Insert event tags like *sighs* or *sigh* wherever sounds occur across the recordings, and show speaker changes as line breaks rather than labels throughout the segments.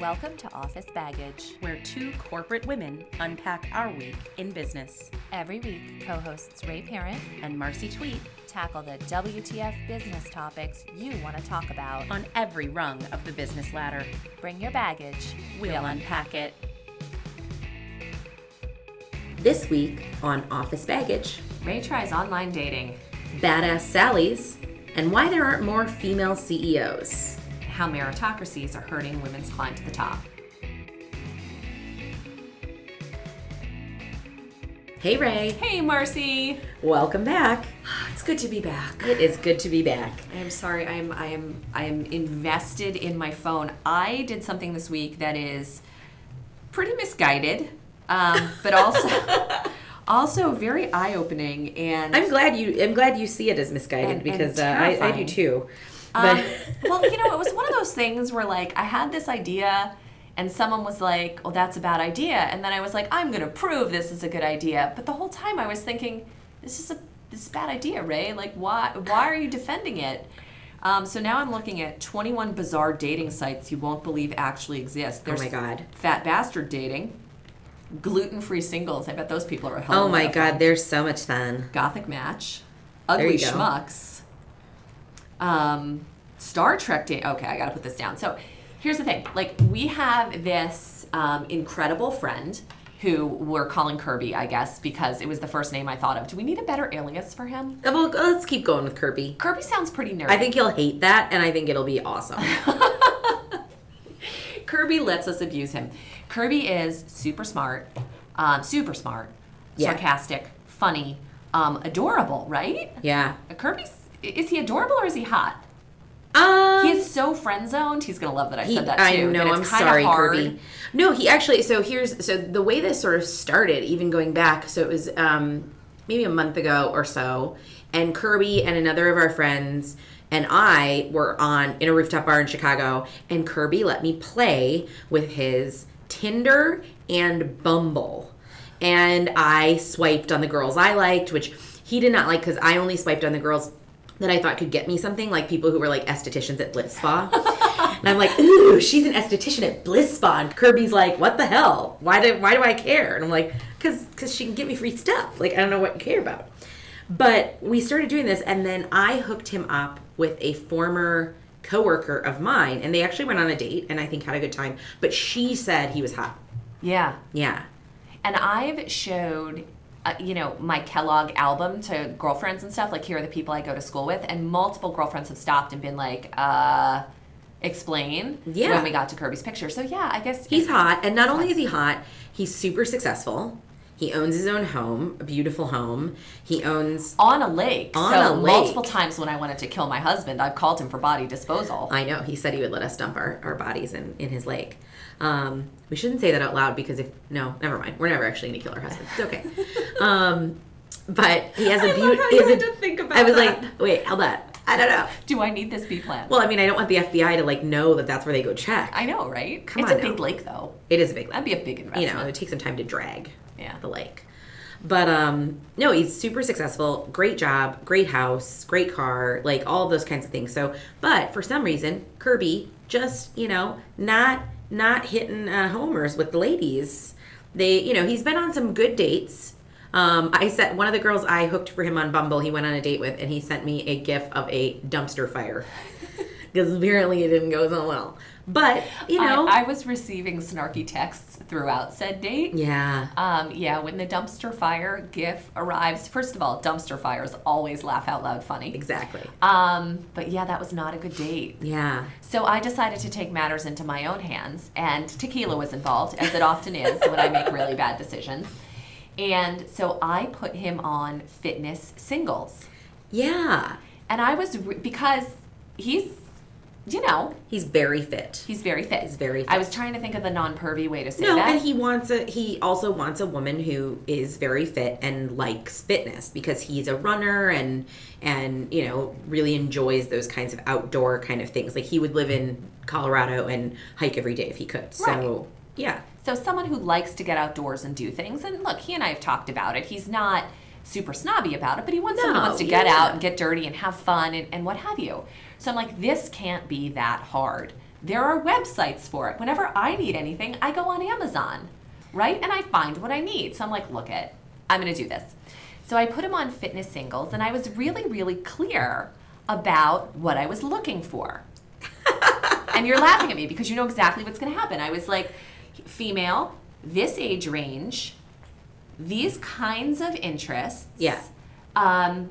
Welcome to Office Baggage.
where two corporate women unpack our week in business.
Every week, co hosts Ray Parent
And Marcy Tweet
tackle the WTF business topics you want to talk about.
on every rung of the business ladder.
Bring your baggage.
We'll unpack it.
This week on Office Baggage,
Ray tries online dating.
Badass Sallies, and why there aren't more female CEOs.
How meritocracies are hurting women's climb to the top.
Hey Ray,
Hey, Marcy.
welcome back. *sighs*
It's good to be back.
It is good to be back.
I am sorry. I am. I am. I am invested in my phone. I did something this week that is pretty misguided, um, but also *laughs* also very eye opening. And
I'm glad you. I'm glad you see it as misguided
And- and
because uh, I, I do too.
Um, well, you know, it was one of those things where like I had this idea and someone was like, "Oh, that's a bad idea." And then I was like, "I'm going to prove this is a good idea." But the whole time I was thinking, "This is a this is a bad idea, Ray. Like why why are you defending it?" Um, so now I'm looking at 21 bizarre dating sites you won't believe actually exist. There's
Oh my God.
Fat bastard dating, gluten-free singles. I bet those people are a hell
oh my God,
fun.
there's so much fun.
Gothic Match, Ugly
schmucks. go.
Um, Star Trek. Da- okay, I gotta put this down. So here's the thing: like we have this um, incredible friend who we're calling Kirby, I guess, because it was the first name I thought of. Do we need a better alias for him?
Uh, Well, let's keep going with Kirby.
Kirby sounds pretty nerdy.
I think he'll hate that, and I think it'll be awesome. *laughs* *laughs*
Kirby lets us abuse him. Kirby is super smart, um, super smart,
Yeah.
sarcastic, funny, um, adorable. Right?
yeah.
Kirby's is he adorable or is he hot?
Um,
He is so friend zoned. He's gonna love that I
He,
said that too.
I know. I'm sorry,
hard.
Kirby. No, he actually. So here's so the way this sort of started, even going back. So it was um, maybe a month ago or so, and Kirby and another of our friends and I were on in a rooftop bar in Chicago, and Kirby let me play with his Tinder and Bumble, and I swiped on the girls I liked, which he did not like because I only swiped on the girls that I thought could get me something, like people who were like estheticians at Bliss Spa. *laughs* and I'm like, ooh, she's an esthetician at Bliss Spa. And Kirby's like, what the hell? Why do why do I care? And I'm like, because because she can get me free stuff. Like I don't know what you care about. But we started doing this, and then I hooked him up with a former coworker of mine, and they actually went on a date, and I think had a good time. But she said he was hot.
Yeah,
Yeah.
and I've showed. Uh, you know my Kellogg album to girlfriends and stuff. Like here are the people I go to school with, and multiple girlfriends have stopped and been like, uh, "Explain."
Yeah.
When we got to Kirby's picture, so yeah, I guess
He's hot, and not only is he hot, he's super successful. He owns his own home, a beautiful home. He owns.
on a lake.
On
so
a lake.
multiple times when I wanted to kill my husband, I've called him for body disposal.
I know he said he would let us dump our, our bodies in, in his lake. Um, we shouldn't say that out loud because if no, never mind. We're never actually going to kill our husbands. It's okay. *laughs* um, but he has a
I love
beauty.
how you had to think about
I was
that.
like, wait, hold on. I don't know.
Do I need this B plan?
Well, I mean, I don't want the FBI to like know that that's where they go check.
I know, right?
Come
it's
on
a
now.
big lake, though.
it is a big.
That'd be a big investment.
you know, it would take some time to drag
Yeah.
the lake. But um no, he's super successful, great job, great house, great car, like all those kinds of things. So, but for some reason, Kirby just, you know, not not hitting uh, homers with the ladies. They, you know, he's been on some good dates. Um, I sent one of the girls I hooked for him on Bumble. He went on a date with, and he sent me a gif of a dumpster fire *laughs* because apparently it didn't go so well. But you know,
I, I was receiving snarky texts throughout said date.
yeah,
Um, yeah, when the dumpster fire gif arrives, first of all, dumpster fires always laugh out loud funny.
exactly,
Um, but yeah, that was not a good date.
yeah.
So I decided to take matters into my own hands, and tequila was involved, as it often is when I make really bad decisions. And so I put him on fitness singles.
Yeah.
And I was, re- because he's, you know,
He's very fit.
he's very fit.
He's very
I was trying to think of the non pervy way to say
No,
that.
and he wants a he also wants a woman who is very fit and likes fitness because he's a runner and and you know really enjoys those kinds of outdoor kind of things. Like he would live in Colorado and hike every day if he could. So,
Right.
yeah.
So someone who likes to get outdoors and do things, and look, he and I have talked about it. He's not super snobby about it, but he wants someone who wants to get
yeah.
out and get dirty and have fun and, and what have you. So I'm like, this can't be that hard. There are websites for it. Whenever I need anything, I go on Amazon, right? And I find what I need. So I'm like, look it, I'm gonna do this. So I put him on fitness singles and I was really, really clear about what I was looking for. *laughs* and you're laughing at me because you know exactly what's gonna happen. I was like, female, this age range, these kinds of interests.
Yeah.
Um,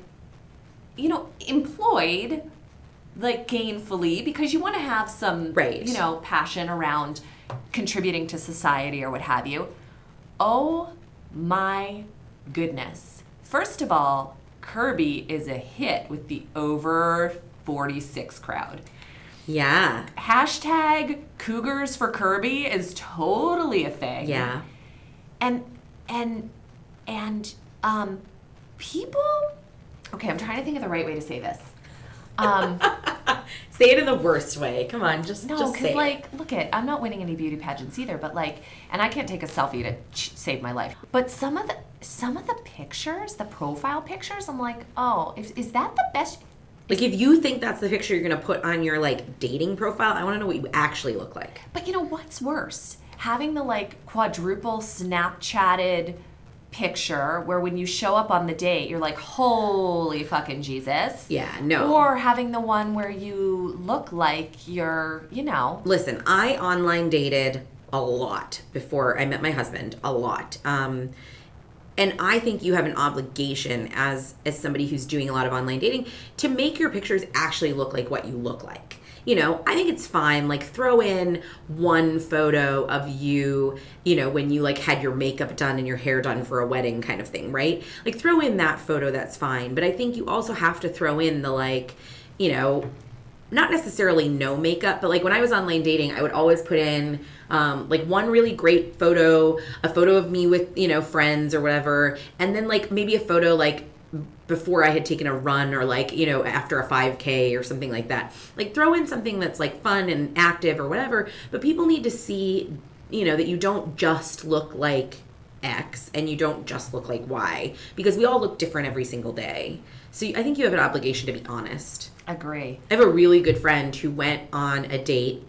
you know, employed like gainfully because you want to have some
Right.
you know passion around contributing to society or what have you oh my goodness first of all kirby is a hit with the over 46 crowd
Yeah.
hashtag cougars for kirby is totally a thing
Yeah.
and and and um people okay i'm trying to think of the right way to say this um *laughs*
Say it in the worst way. Come on, just
no because like look at i'm not winning any beauty pageants either but like and i can't take a selfie to ch- save my life but some of the some of the pictures the profile pictures i'm like oh is, is that the best
Like if you think that's the picture you're gonna put on your like dating profile, I want to know what you actually look like.
But you know what's worse? Having the like quadruple Snapchatted picture where when you show up on the date, you're like, holy fucking Jesus.
Yeah, no.
Or having the one where you look like you're, you know,
Listen, I online dated a lot before I met my husband. A lot. Um, and I think you have an obligation as as somebody who's doing a lot of online dating to make your pictures actually look like what you look like. You know, I think it's fine. Like throw in one photo of you, you know, when you like had your makeup done and your hair done for a wedding kind of thing, right? Like throw in that photo, that's fine. But I think you also have to throw in the like, you know, not necessarily no makeup, but like when I was online dating, I would always put in um, like one really great photo, a photo of me with, you know, friends or whatever, and then like maybe a photo like before I had taken a run or like, you know, after a 5K or something like that. Like throw in something that's like fun and active or whatever, but people need to see, you know, that you don't just look like X and you don't just look like Y because we all look different every single day. So I think you have an obligation to be honest.
Agree.
I have a really good friend who went on a date,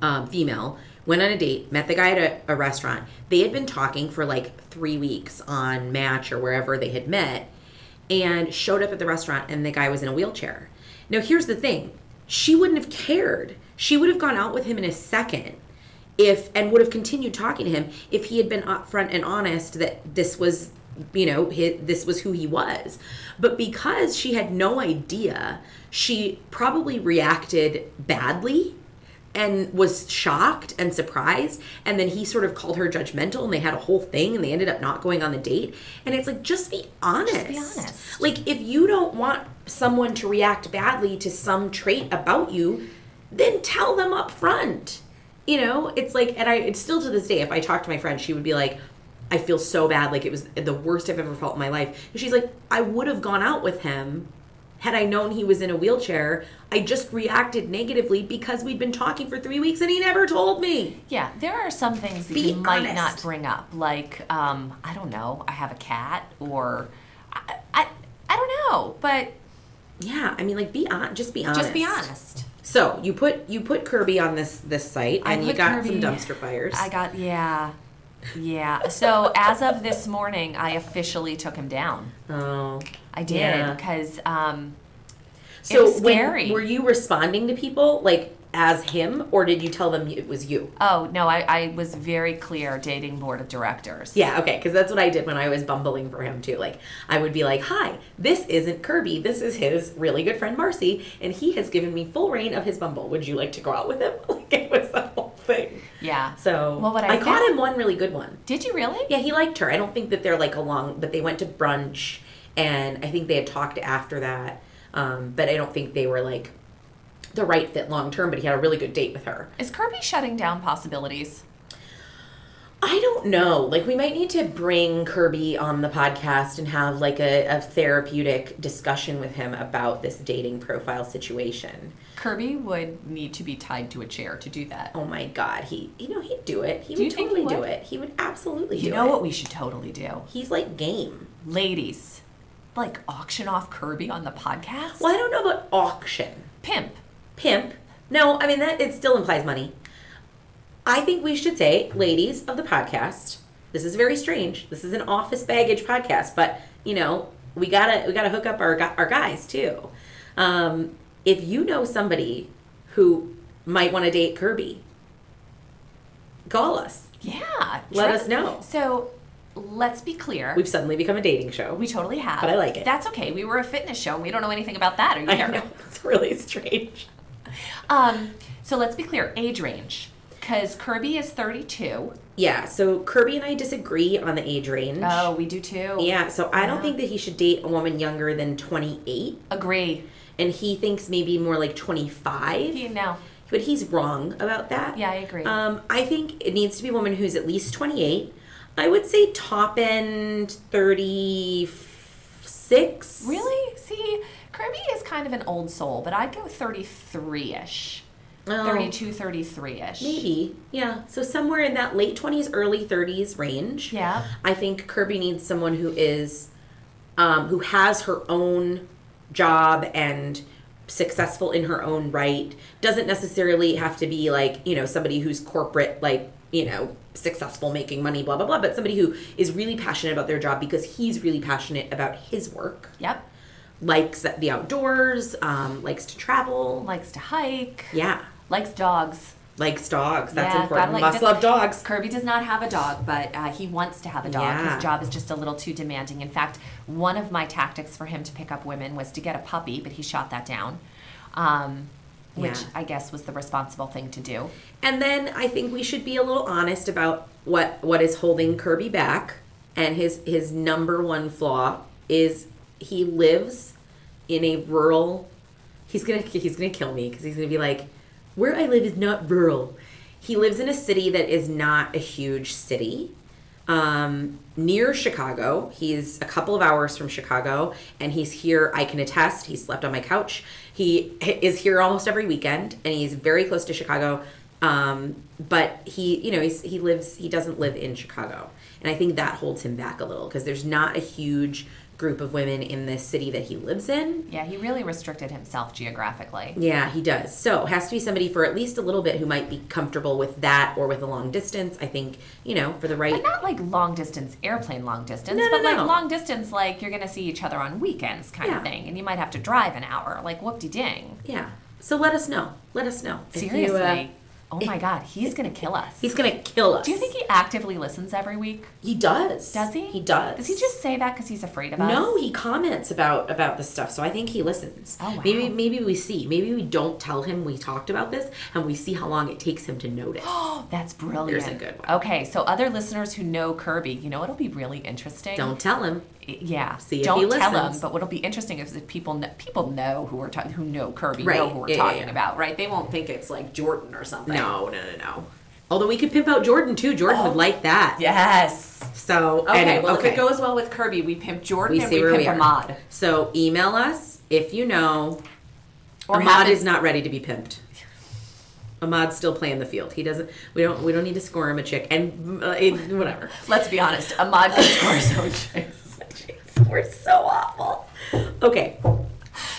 um, female, went on a date, met the guy at a, a restaurant. They had been talking for like three weeks on Match or wherever they had met, and showed up at the restaurant, and the guy was in a wheelchair. Now, here's the thing she wouldn't have cared. She would have gone out with him in a second if and would have continued talking to him if he had been upfront and honest that this was you know his, this was who he was. But because she had no idea she probably reacted badly and was shocked and surprised. And then he sort of called her judgmental and they had a whole thing and they ended up not going on the date. And it's like just be honest.
Be honest.
like if you don't want someone to react badly to some trait about you then tell them up front. You know it's like and i it's still to this day if i talk to my friend she would be like i feel so bad like it was the worst i've ever felt in my life and she's like i would have gone out with him had i known he was in a wheelchair i just reacted negatively because we'd been talking for three weeks and he never told me
Yeah, there are some things that
Be
you might not bring up. Like, um, I don't know, I have a cat or I, I, I don't know, but
yeah i mean like be on just be honest
just be honest.
so you put you put kirby on this this site and you got
Kirby-
some dumpster fires
I got yeah. Yeah. So as of this morning, I officially took him down.
oh
I did
Yeah.
because um,
So
was
when-
scary.
were you responding to people like as him, or did you tell them it was you?
oh no, I, I was very clear dating board of directors.
Yeah, okay, because that's what I did when I was bumbling for him too. Like I would be like, "Hi, this isn't Kirby. This is his really good friend Marcy, and he has given me full reign of his Bumble. Would you like to go out with him?" *laughs* Like it was the whole thing.
Yeah.
So
Well, what I
I caught him one really good one.
Did you really?
Yeah, he liked her. I don't think that they're like along, but they went to brunch, and I think they had talked after that. Um, but I don't think they were like the right fit long term. But he had a really good date with her.
Is Kirby shutting down possibilities?
I don't know. Like, we might need to bring Kirby on the podcast and have like a, a therapeutic discussion with him about this dating profile situation.
Kirby would need to be tied to a chair to do that.
Oh my God, he, you know, he'd do it. He
Do
would totally
he
do
would?
it. He would absolutely do it.
You know
it.
what we should totally do?
He's like game.
Ladies, like auction off Kirby on the podcast?
Well, I don't know about auction.
Pimp.
Pimp. No, I mean that it still implies money. I think we should say, ladies of the podcast, this is very strange. This is an office baggage podcast, but you know, we gotta we gotta hook up our our guys too. Um, if you know somebody who might want to date Kirby, call us.
Yeah.
Let us know.
So let's be clear.
We've suddenly become a dating show.
we totally have.
But I like it.
That's okay. We were a fitness show and we don't know anything about that. Are you
I know it's really strange.
Um, so let's be clear. Age range. Because Kirby is 32.
Yeah, so Kirby and I disagree on the age range.
Oh, we do too.
Yeah, so I don't think that he should date a woman younger than 28.
Agree.
And he thinks maybe more like 25
You know.
but he's wrong about that
Yeah, I agree.
um, i think it needs to be a woman who's at least 28 i would say top end 36
Really? See, Kirby is kind of an old soul, but I'd go 33 ish.
Oh,
32, 33 ish.
maybe yeah so somewhere in that late 20s early 30s range
Yeah.
i think kirby needs someone who is um, who has her own job and successful in her own right doesn't necessarily have to be like you know somebody who's corporate like you know successful making money blah blah blah but somebody who is really passionate about their job because he's really passionate about his work
Yep.
likes the outdoors um, likes to travel
Likes to hike.
yeah
Likes dogs.
Likes dogs that's
Yeah,
important
like-
must love dogs
Kirby does not have a dog, but uh, he wants to have a dog.
Yeah.
His job is just a little too demanding. In fact, one of my tactics for him to pick up women was to get a puppy, but he shot that down, um, which
Yeah.
I guess was the responsible thing to do.
And then I think we should be a little honest about what what is holding Kirby back. And his his number one flaw is he lives in a rural. He's gonna he's gonna kill me because he's gonna be like, where I live is not rural. He lives in a city that is not a huge city. Um, near Chicago. He's a couple of hours from Chicago, and he's here. I can attest. He slept on my couch. He is here almost every weekend, and he's very close to Chicago. Um, but he, you know, he's, he lives. He doesn't live in Chicago, and I think that holds him back a little because there's not a huge group of women in this city that he lives in.
Yeah, he really restricted himself geographically.
Yeah, he does. So it has to be somebody for at least a little bit who might be comfortable with that or with a long distance. I think, you know, for the right.
But not like long distance, airplane long distance,
No, no,
but like
no.
long distance, like you're gonna see each other on weekends kind
Yeah.
of thing, and you might have to drive an hour, like whoop de ding.
Yeah. So let us know. Let us know. If you,
Seriously.
uh,
oh my god, he's gonna kill us.
he's gonna kill us.
Do you think he actively listens every week?
he does?
Does he?
He does.
Does he just say that because he's afraid of us?
No, he comments about about the stuff, so I think he listens.
Oh, wow.
Maybe maybe we see. Maybe we don't tell him we talked about this, and we see how long it takes him to notice.
Oh, *gasps* that's brilliant.
There's a good one.
Okay, so other listeners who know Kirby, you know what'll be really interesting?
don't tell him.
Yeah.
See if
don't
he
tell
listens.
them. But what'll be interesting is if people know, people know who we're talking, who know Kirby,
Right.
know who we're
Yeah, yeah,
talking
yeah.
about, right? They won't think it's like Jordan or something.
No, no, no, no. Although we could pimp out Jordan too. Jordan would like that.
Yes.
So
Okay.
anyway,
well,
okay.
if it goes well with Kirby, we pimp Jordan
we
and we pimp. Ahmad.
So email us if you know.
Or
Ahmad is not ready to be pimped. Ahmad's still playing the field. He doesn't. We don't. We don't need to score him a chick. And uh, it, whatever. *laughs*
Let's be honest. Ahmad can score so chicks.
We're so awful. Okay.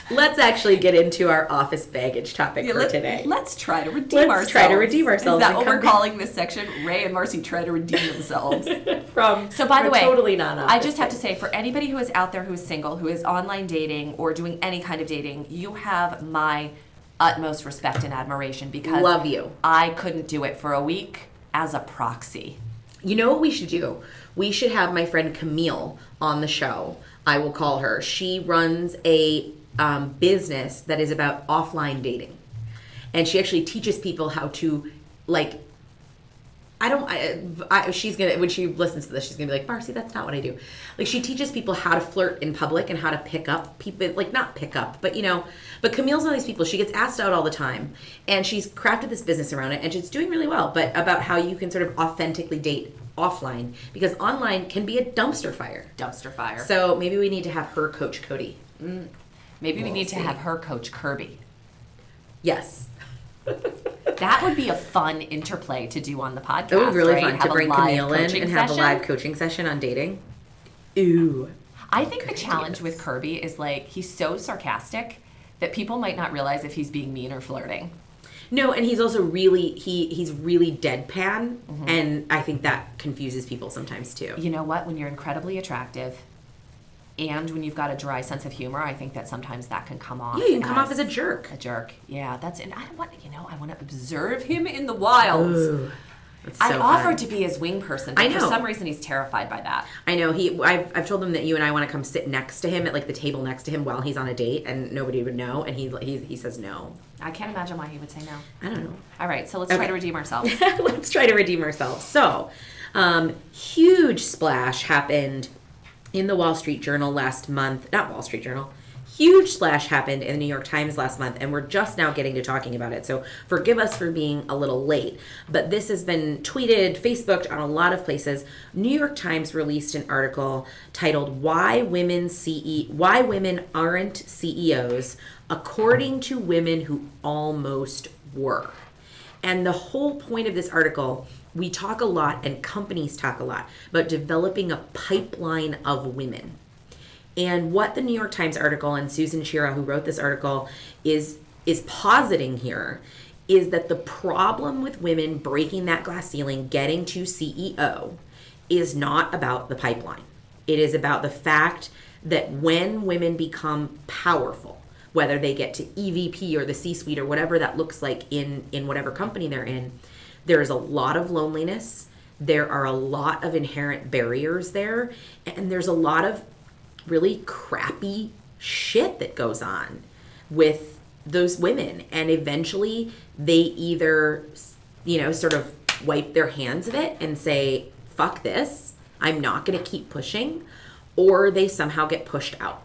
Let's actually get into our office baggage topic
Yeah,
for
let,
today.
Let's try to redeem
Let's
ourselves.
try to redeem ourselves
Is that what we're
back.
calling this section? Ray and Marcy try to redeem themselves. *laughs*
From
So by the way,
totally not.
I just have to say for anybody who is out there who is single, who is online dating or doing any kind of dating, you have my utmost respect and admiration because
Love you.
I couldn't do it for a week as a proxy.
You know what we should do? We should have my friend Camille on the show. I will call her. She runs a um, business that is about offline dating, and she actually teaches people how to like. I don't. I, I, she's gonna when she listens to this, she's gonna be like, Marcy, that's not what I do. Like she teaches people how to flirt in public and how to pick up people, like not pick up, but you know. But Camille's one of these people. She gets asked out all the time, and she's crafted this business around it, and she's doing really well. But about how you can sort of authentically date offline because online can be a dumpster fire.
Dumpster fire.
So maybe we need to have her coach Cody. Mm.
Maybe we
we'll
need
see.
to have her coach Kirby.
Yes,
That would be a fun interplay to do on the podcast.
it would be really
right?
fun
Have
to bring Camille in and have a live coaching session on dating. Ooh.
I think the challenge with Kirby is like he's so sarcastic that people might not realize if he's being mean or flirting.
No, and he's also really he he's really deadpan,
Mm-hmm.
and I think that confuses people sometimes too.
You know what? When you're incredibly attractive and when you've got a dry sense of humor, I think that sometimes that can come off.
Yeah, you can come off as a jerk.
A jerk. Yeah, that's and I want you know, I want to observe him in the wilds.
Ooh, that's
I
so
offered to be his wing person, but
I
for
know.
some reason he's terrified by that.
I know he. I've, I've told him that you and I want to come sit next to him at like the table next to him while he's on a date, and nobody would know. And he he, he says no.
I can't imagine why he would say no.
I don't know.
All right, so let's try to redeem ourselves. *laughs*
Let's try to redeem ourselves. So, um, huge splash happened in the Wall Street Journal last month. Not Wall Street Journal. Huge slash happened in the New York Times last month, and we're just now getting to talking about it. So, forgive us for being a little late. But this has been tweeted, Facebooked on a lot of places. New York Times released an article titled "Why Women CE Why Women Aren't CEOs," according to women who almost were. And the whole point of this article, we talk a lot and companies talk a lot about developing a pipeline of women. And what the New York Times article and Susan Chira, who wrote this article, is is positing here is that the problem with women breaking that glass ceiling, getting to CEO, is not about the pipeline. It is about the fact that when women become powerful, whether they get to EVP or the C-suite or whatever that looks like in in whatever company they're in, there is a lot of loneliness. There are a lot of inherent barriers there, and there's a lot of really crappy shit that goes on with those women. And eventually they either you know sort of wipe their hands of it and say fuck this. I'm not going to keep pushing. Or they somehow get pushed out.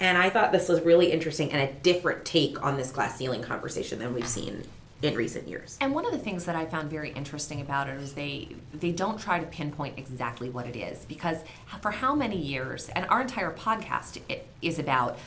And i thought this was really interesting and a different take on this glass ceiling conversation than we've seen in recent years
And one of the things that I found very interesting about it is they they don't try to pinpoint exactly what it is because for how many years and our entire podcast is about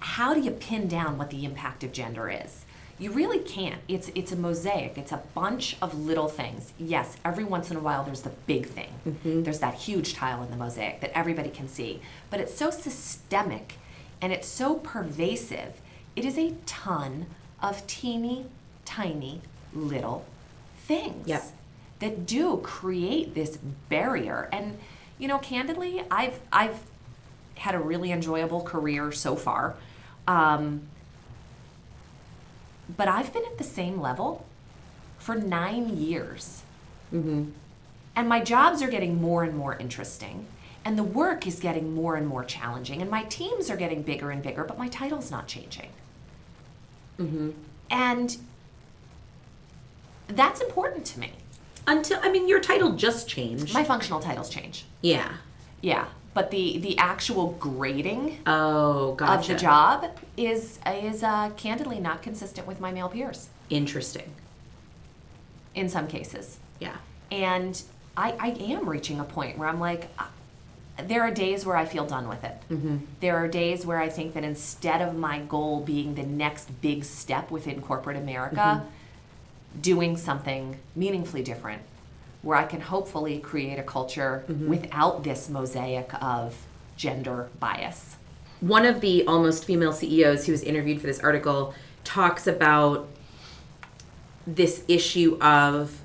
how do you pin down what the impact of gender is? You really can't. It's it's a mosaic. It's a bunch of little things. Yes, every once in a while there's the big thing. Mm-hmm. There's that huge tile in the mosaic that everybody can see, but it's so systemic and it's so pervasive. It is a ton of teeny tiny little things
Yep.
that do create this barrier. And you know, candidly, I've I've had a really enjoyable career so far. Um, but I've been at the same level for nine years. Mm-hmm. And my jobs are getting more and more interesting. And the work is getting more and more challenging. And my teams are getting bigger and bigger, but my title's not changing. Mm-hmm. And that's important to me.
until i mean your title just changed
My functional titles change.
yeah
Yeah. But the, the actual grading
oh gotcha
of the job is is uh, candidly not consistent with my male peers
interesting
in some cases.
yeah
And I, I am reaching a point where I'm like, uh, there are days where I feel done with it. There are days where I think that instead of my goal being the next big step within corporate America, doing something meaningfully different, where I can hopefully create a culture mm-hmm. without this mosaic of gender bias.
one of the almost female CEOs who was interviewed for this article talks about this issue of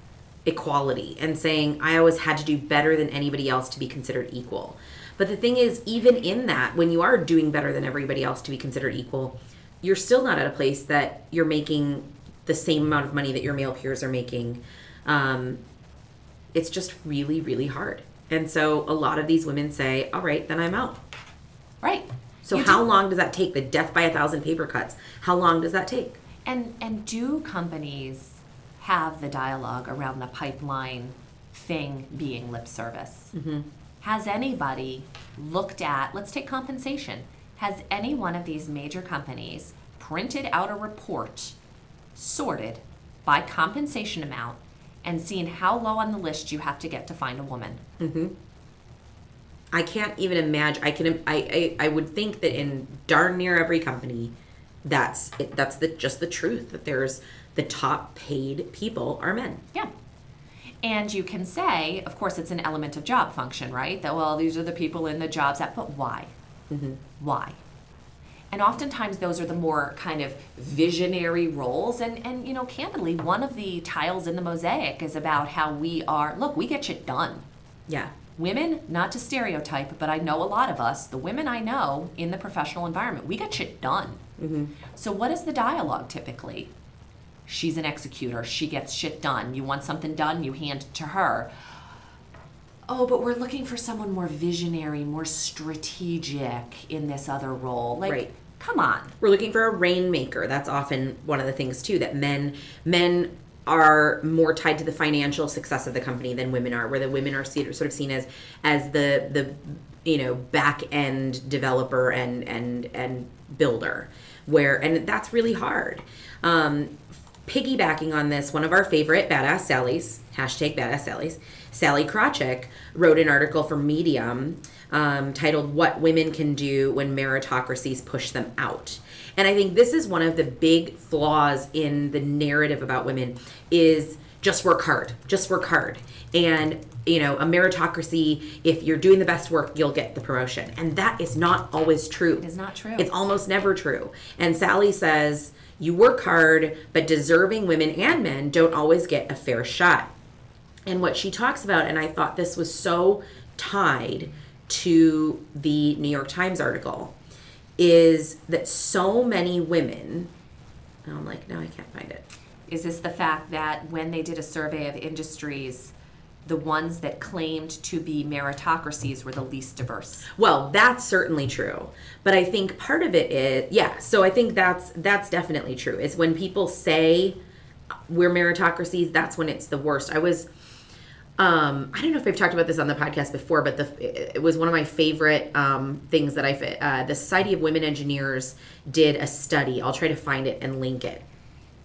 equality and saying, I always had to do better than anybody else to be considered equal. But the thing is, even in that, when you are doing better than everybody else to be considered equal, you're still not at a place that you're making the same amount of money that your male peers are making. Um, it's just really, really hard. And so a lot of these women say, all right, then I'm out.
Right.
So
You
how
do-
long does that take? The death by a thousand paper cuts. How long does that take?
And and do companies have the dialogue around the pipeline thing being lip service? Has anybody looked at? Let's take compensation. Has any one of these major companies printed out a report, sorted by compensation amount, and seeing how low on the list you have to get to find a woman? Mm-hmm.
I can't even imagine. I can. I, I. I would think that in darn near every company, that's it, that's the just the truth that there's the top paid people are men.
Yeah. And you can say, of course, it's an element of job function, right? That, well, these are the people in the jobs that, but why? Mm-hmm. Why? And oftentimes those are the more kind of visionary roles. And and you know candidly one of the tiles in the mosaic is about how we are look we get shit done.
Yeah.
women not to stereotype but i know a lot of us the women i know in the professional environment we get shit done. Mm-hmm. so what is the dialogue typically? She's an executor. She gets shit done. You want something done you hand it to her oh but we're looking for someone more visionary more strategic in this other role like
Right.
come on
We're looking for a rainmaker. That's often one of the things too that men men are more tied to the financial success of the company than women are. Where the women are seen, sort of seen as as the the you know back end developer and and and builder. Where and that's really hard. Um, piggybacking on this, one of our favorite badass Sallys hashtag badass Sallys, Sallie Krawcheck wrote an article for Medium um, titled "What Women Can Do When Meritocracies Push Them Out." And I think this is one of the big flaws in the narrative about women is just work hard, just work hard. And you know, a meritocracy, if you're doing the best work, you'll get the promotion. And that is not always true.
It is not true.
It's almost never true. And Sally says, you work hard, but deserving women and men don't always get a fair shot. And what she talks about, and I thought this was so tied to the New York Times article, is that so many women, and I'm like, no, I can't find it.
Is this the fact that when they did a survey of industries, the ones that claimed to be meritocracies were the least diverse?
Well, that's certainly true. But I think part of it is yeah, so I think that's that's definitely true. It's when people say we're meritocracies, that's when it's the worst. I was um, I don't know if I've talked about this on the podcast before, but the it was one of my favorite um, things that I uh, the Society of Women Engineers did a study. I'll try to find it and link it.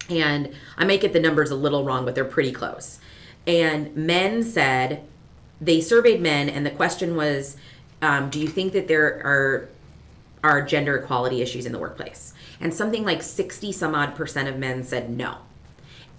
And I might get the numbers a little wrong, but they're pretty close. And men said they surveyed men, and the question was, um, "Do you think that there are are gender equality issues in the workplace?" And something like sixty some odd percent of men said no.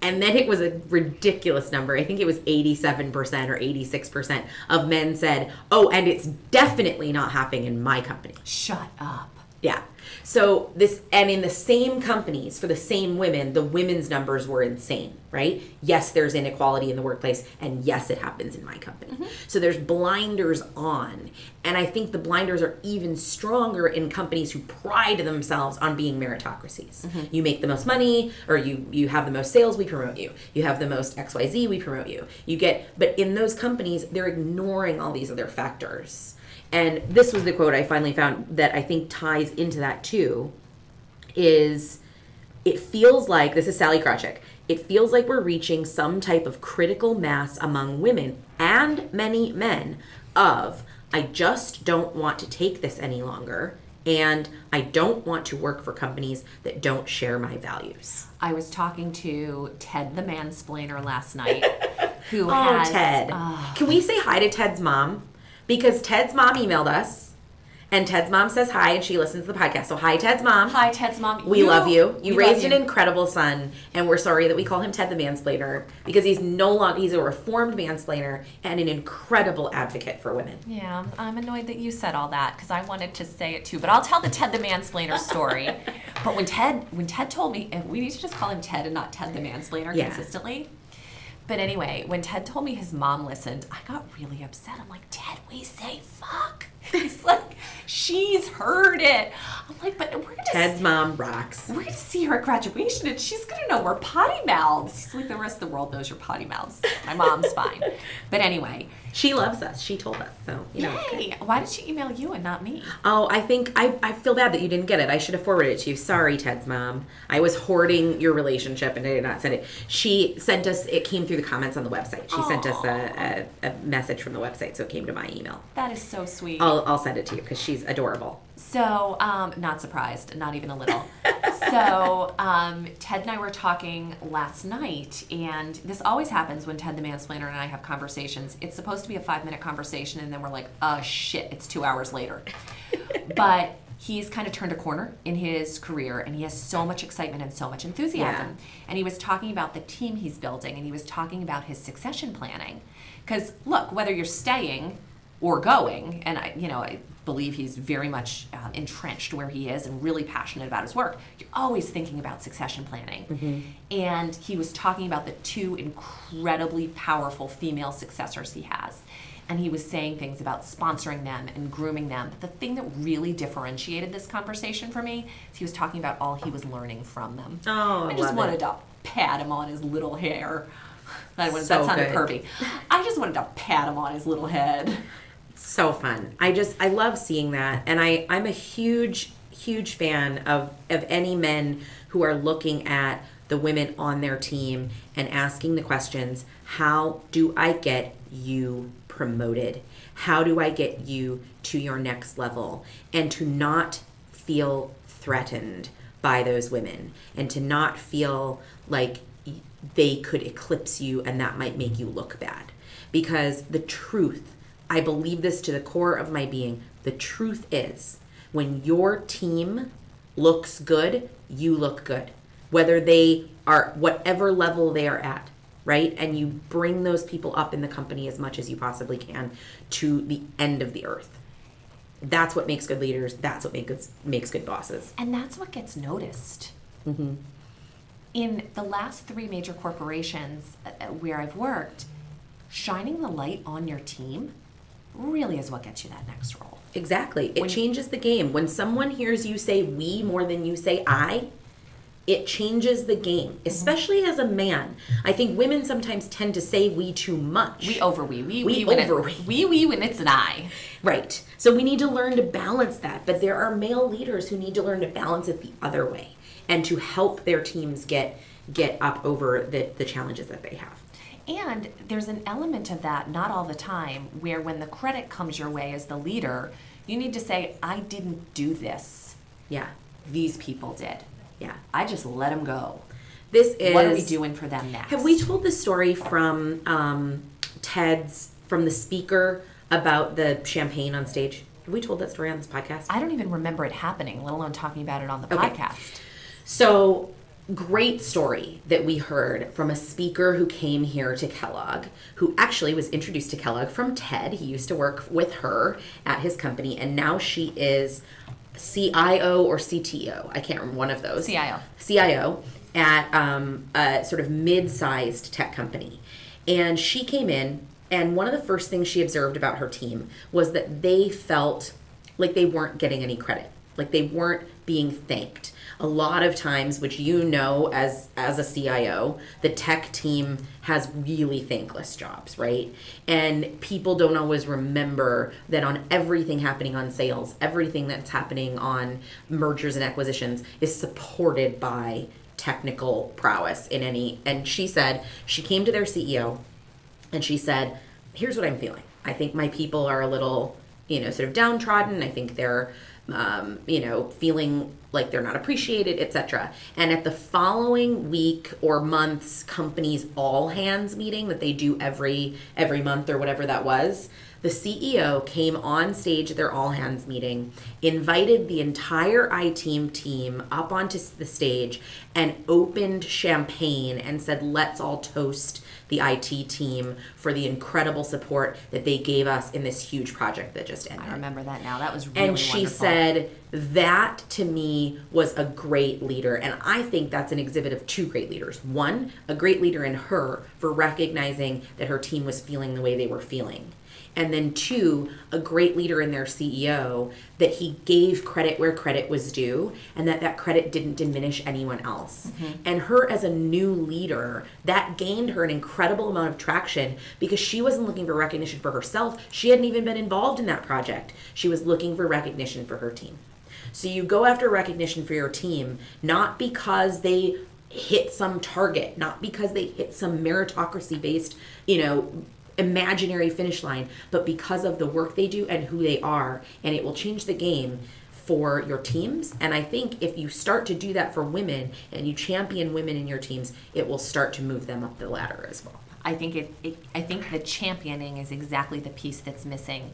And then it was a ridiculous number. I think it was 87% or 86% of men said, "Oh, and it's definitely not happening in my company."
Shut up.
Yeah. So this and in the same companies for the same women, the women's numbers were insane, right? Yes, there's inequality in the workplace and yes, it happens in my company. Mm-hmm. So there's blinders on. And I think the blinders are even stronger in companies who pride themselves on being meritocracies. Mm-hmm. You make the most money or you you have the most sales, we promote you. You have the most XYZ, we promote you. You get but in those companies, they're ignoring all these other factors. And this was the quote I finally found that I think ties into that too. Is it feels like this is Sallie Krawcheck. It feels like we're reaching some type of critical mass among women and many men of I just don't want to take this any longer and I don't want to work for companies that don't share my values.
I was talking to Ted the mansplainer last night, *laughs* who
Oh,
has
Ted.
uh,
Can we say hi to Ted's mom? Because Ted's mom emailed us and Ted's mom says hi and she listens to the podcast. So hi Ted's mom.
hi Ted's mom.
We love you. You raised
love
an incredible son, and we're sorry that we call him Ted the mansplainer because he's no longer he's a reformed mansplainer and an incredible advocate for women.
Yeah, I'm annoyed that you said all that because I wanted to say it too. But I'll tell the Ted the mansplainer story. *laughs* but when Ted when Ted told me, and we need to just call him Ted and not Ted the mansplainer
Yeah.
consistently. But anyway, when Ted told me his mom listened, I got really upset. I'm like, Ted, we say fuck. *laughs* He's like, she's heard it. I'm like, but we're gonna
Ted's mom rocks.
we're gonna see her at graduation and she's gonna know we're potty mouths. He's like the rest of the world knows you're potty mouths. My mom's fine. *laughs* But anyway,
She loves us. She told us. So, you know.
yay. Why did she email you and not me?
Oh, I think I, I feel bad that you didn't get it. I should have forwarded it to you. Sorry, Ted's mom. I was hoarding your relationship and I did not send it. She sent us, it came through the comments on the website. She sent us a, a, a message from the website, so it came to my email.
That is so sweet.
I'll, I'll send it to you because she's adorable.
So, um, not surprised, not even a little. *laughs* so, um, Ted and I were talking last night, and this always happens when Ted the mansplainer and I have conversations. It's supposed to be a five minute conversation, and then we're like, oh shit, it's two hours later. *laughs* but he's kind of turned a corner in his career, and he has so much excitement and so much enthusiasm. And he was talking about the team he's building, and he was talking about his succession planning. Because, look, whether you're staying or going, and I, you know, I, believe he's very much um, entrenched where he is and really passionate about his work, you're always thinking about succession planning. And he was talking about the two incredibly powerful female successors he has. And he was saying things about sponsoring them and grooming them. But the thing that really differentiated this conversation for me is he was talking about all he was learning from them.
Oh, I
I just wanted
it.
to pat him on his little hair. That, was,
So
that sounded
good.
pervy. I just wanted to pat him on his little head.
So fun. I just I love seeing that, and I I'm a huge huge fan of of any men who are looking at the women on their team and asking the questions: How do I get you promoted? How do I get you to your next level? And to not feel threatened by those women, and to not feel like they could eclipse you and that might make you look bad. Because the truth, I believe this to the core of my being, the truth is when your team looks good, you look good. Whether they are whatever level they are at, right? And you bring those people up in the company as much as you possibly can to the end of the earth. That's what makes good leaders. That's what makes makes good bosses.
And that's what gets noticed. In the last three major corporations uh, uh, where I've worked, shining the light on your team really is what gets you that next role.
Exactly. It
When-
changes the game. When someone hears you say we more than you say I, it changes the game,
Mm-hmm.
especially as a man. I think women sometimes tend to say we too much.
We over we we
We
we
over we.
we we when it's an I.
Right. So we need to learn to balance that. But there are male leaders who need to learn to balance it the other way and to help their teams get get up over the, the challenges that they have.
And there's an element of that, not all the time, where when the credit comes your way as the leader, you need to say, I didn't do this.
Yeah.
These people did.
Yeah.
I just let them go.
This is
what are we doing for them next?
Have we told the story from um, Ted's from the speaker about the champagne on stage? Have we told that story on this podcast?
I don't even remember it happening, let alone talking about it on the
Okay.
podcast.
So, great story that we heard from a speaker who came here to Kellogg, who actually was introduced to Kellogg from Ted. He used to work with her at his company, and now she is CIO or CTO. I can't remember one of those.
CIO.
CIO at um, a sort of mid-sized tech company, and she came in, and one of the first things she observed about her team was that they felt like they weren't getting any credit, like they weren't being thanked. A lot of times, which you know as as a CIO, the tech team has really thankless jobs, right? And people don't always remember that on everything happening on sales, everything that's happening on mergers and acquisitions is supported by technical prowess in any and she said she came to their CEO and she said, "Here's what I'm feeling. I think my people are a little, you know, sort of downtrodden. I think they're, um, you know, feeling like they're not appreciated, etc." And at the following week or month's company's all hands meeting that they do every every month or whatever that was, the CEO came on stage at their all hands meeting, invited the entire iTeam team team up onto the stage, and opened champagne and said, "Let's all toast." The IT team for the incredible support that they gave us in this huge project that just ended.
I remember that now. That was really
and she
wonderful.
said that to me was a great leader and i think that's an exhibit of two great leaders one a great leader in her for recognizing that her team was feeling the way they were feeling and then two a great leader in their ceo that he gave credit where credit was due and that that credit didn't diminish anyone else. Mm-hmm. And her as a new leader that gained her an incredible amount of traction because she wasn't looking for recognition for herself. She hadn't even been involved in that project. She was looking for recognition for her team. So you go after recognition for your team not because they hit some target, not because they hit some meritocracy based, you know, imaginary finish line, but because of the work they do and who they are. And it will change the game for your teams. And I think if you start to do that for women and you champion women in your teams, it will start to move them up the ladder as well.
I think it, it I think the championing is exactly the piece that's missing.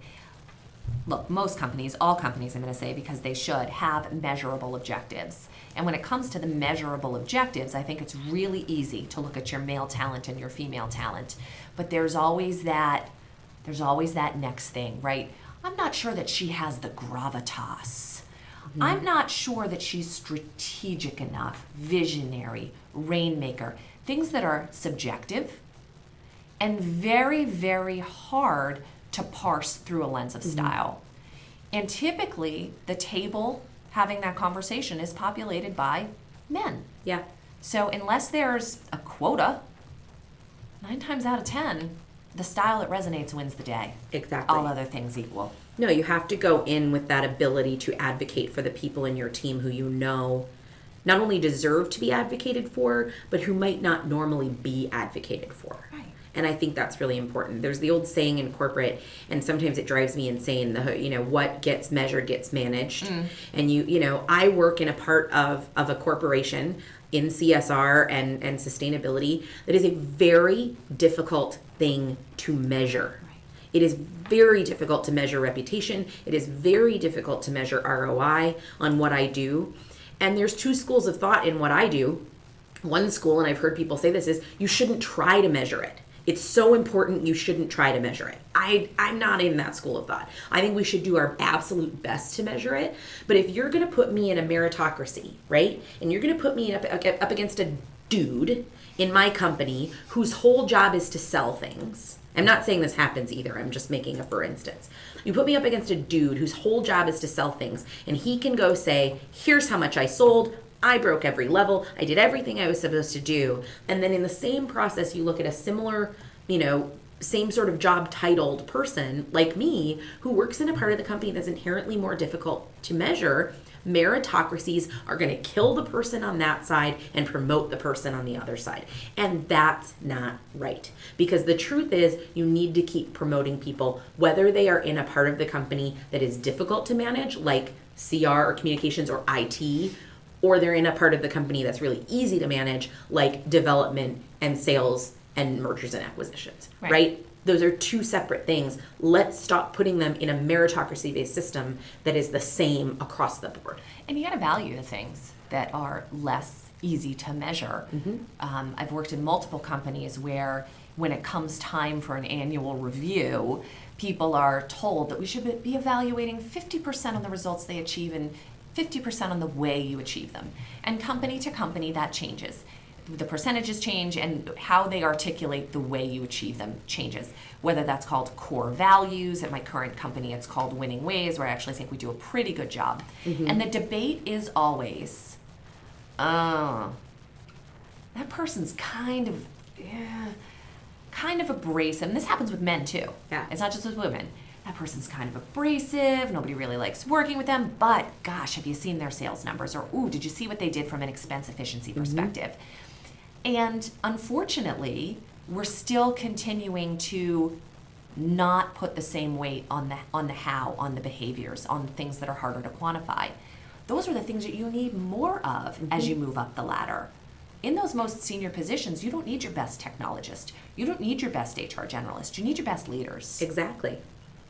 Look, most companies, all companies, I'm going to say, because they should have measurable objectives. And when it comes to the measurable objectives, I think it's really easy to look at your male talent and your female talent. But there's always that there's always that next thing, right? I'm not sure that she has the gravitas. Mm-hmm. I'm not sure that she's strategic enough, visionary, rainmaker, things that are subjective and very, very hard to parse through a lens of mm-hmm. style. And typically, the table having that conversation is populated by men.
Yeah.
So, unless there's a quota, nine times out of ten, the style that resonates wins the day.
Exactly.
All other things equal.
No, you have to go in with that ability to advocate for the people in your team who you know not only deserve to be advocated for, but who might not normally be advocated for. And I think that's really important. There's the old saying in corporate, and sometimes it drives me insane. The you know what gets measured gets managed, mm. and you you know I work in a part of of a corporation in CSR and and sustainability that is a very difficult thing to measure. It is very difficult to measure reputation. It is very difficult to measure ROI on what I do. And there's two schools of thought in what I do. One school, and I've heard people say this, is you shouldn't try to measure it. It's so important you shouldn't try to measure it. I, I'm not in that school of thought. I think we should do our absolute best to measure it. But if you're going to put me in a meritocracy, right, and you're going to put me up, up against a dude in my company whose whole job is to sell things, I'm not saying this happens either. I'm just making a for instance. You put me up against a dude whose whole job is to sell things, and he can go say, Here's how much I sold. I broke every level. I did everything I was supposed to do. And then in the same process, you look at a similar, you know, same sort of job titled person like me who works in a part of the company that's inherently more difficult to measure meritocracies are going to kill the person on that side and promote the person on the other side. And that's not right. Because the truth is, you need to keep promoting people, whether they are in a part of the company that is difficult to manage, like CR or communications or IT, or they're in a part of the company that's really easy to manage, like development and sales and mergers and acquisitions,
Right.
right? Those are two separate things. Let's stop putting them in a meritocracy based system that is the same across the board.
And you got to value the things that are less easy to measure. Um, I've worked in multiple companies where, when it comes time for an annual review, people are told that we should be evaluating 50% of the results they achieve and 50% on the way you achieve them. And company to company, that changes. The percentages change, and how they articulate the way you achieve them changes. Whether that's called core values, at my current company, it's called winning ways, where I actually think we do a pretty good job. Mm-hmm. And the debate is always, oh, that person's kind of, yeah, kind of abrasive. And this happens with men too.
Yeah.
It's not just with women. That person's kind of abrasive. Nobody really likes working with them. But gosh, have you seen their sales numbers? Or ooh, did you see what they did from an expense efficiency mm-hmm. perspective? And unfortunately, we're still continuing to not put the same weight on the on the how, on the behaviors, on the things that are harder to quantify. Those are the things that you need more of mm-hmm. as you move up the ladder. In those most senior positions, you don't need your best technologist. You don't need your best HR generalist. You need your best leaders.
Exactly.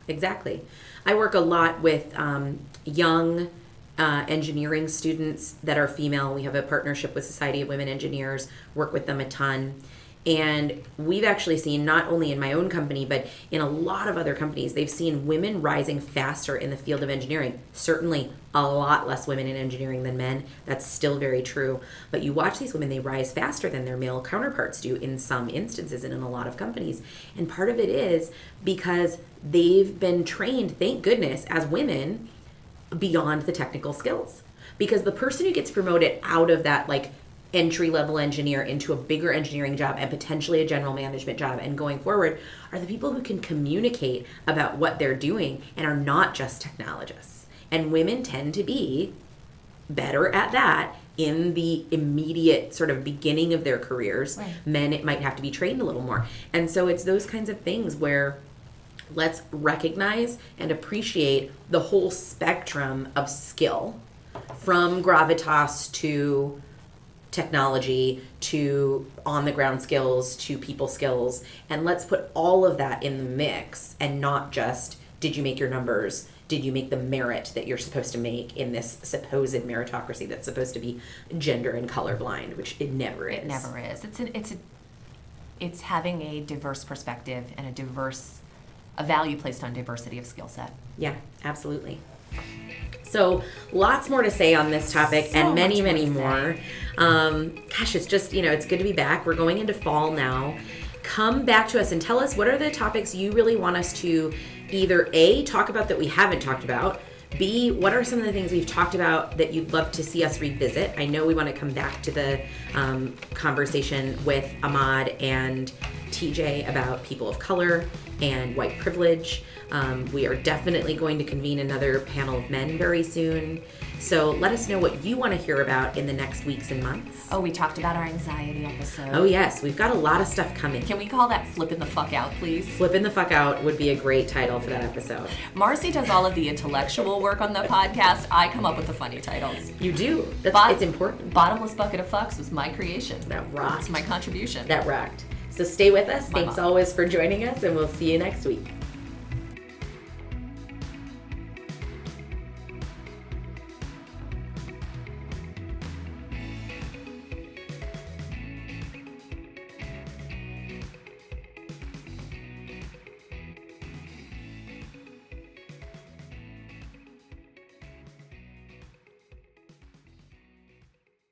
Exactly. I work a lot with um, young uh, engineering students that are female. We have a partnership with Society of Women Engineers, work with them a ton. And we've actually seen, not only in my own company, but in a lot of other companies, they've seen women rising faster in the field of engineering. Certainly, a lot less women in engineering than men. That's still very true. But you watch these women, they rise faster than their male counterparts do in some instances and in a lot of companies. And part of it is because they've been trained, thank goodness, as women beyond the technical skills. Because the person who gets promoted out of that, like, entry level engineer into a bigger engineering job and potentially a general management job and going forward are the people who can communicate about what they're doing and are not just technologists. And women tend to be better at that in the immediate sort of beginning of their careers.
Right.
Men, it might have to be trained a little more. And so it's those kinds of things where let's recognize and appreciate the whole spectrum of skill from gravitas to technology to on the ground skills to people skills and let's put all of that in the mix and not just did you make your numbers did you make the merit that you're supposed to make in this supposed meritocracy that's supposed to be gender and colorblind which it never is
It never is. It's a, it's a, it's having a diverse perspective and a diverse a value placed on diversity of skill set.
Yeah, absolutely. So, lots more to say on this topic
So
and many, many more. Um, gosh, it's just, you know, it's good to be back. We're going into fall now. Come back to us and tell us what are the topics you really want us to either A, talk about that we haven't talked about, B, what are some of the things we've talked about that you'd love to see us revisit? I know we want to come back to the um, conversation with Ahmad and TJ about people of color and white privilege. Um, we are definitely going to convene another panel of men very soon. So let us know what you want to hear about in the next weeks and months.
Oh, we talked about our anxiety episode.
Oh, yes, we've got a lot of stuff coming.
Can we call that flipping the fuck out, please?
Flipping the fuck out would be a great title for that episode.
Marcy does all of the intellectual work on the podcast. I come up with the funny titles.
You do. That's,
Bot-
it's important.
Bottomless bucket of fucks was my creation.
That rocked.
It's my contribution.
That rocked. So stay with us.
My
Thanks
mom.
always for joining us, and we'll see you next week.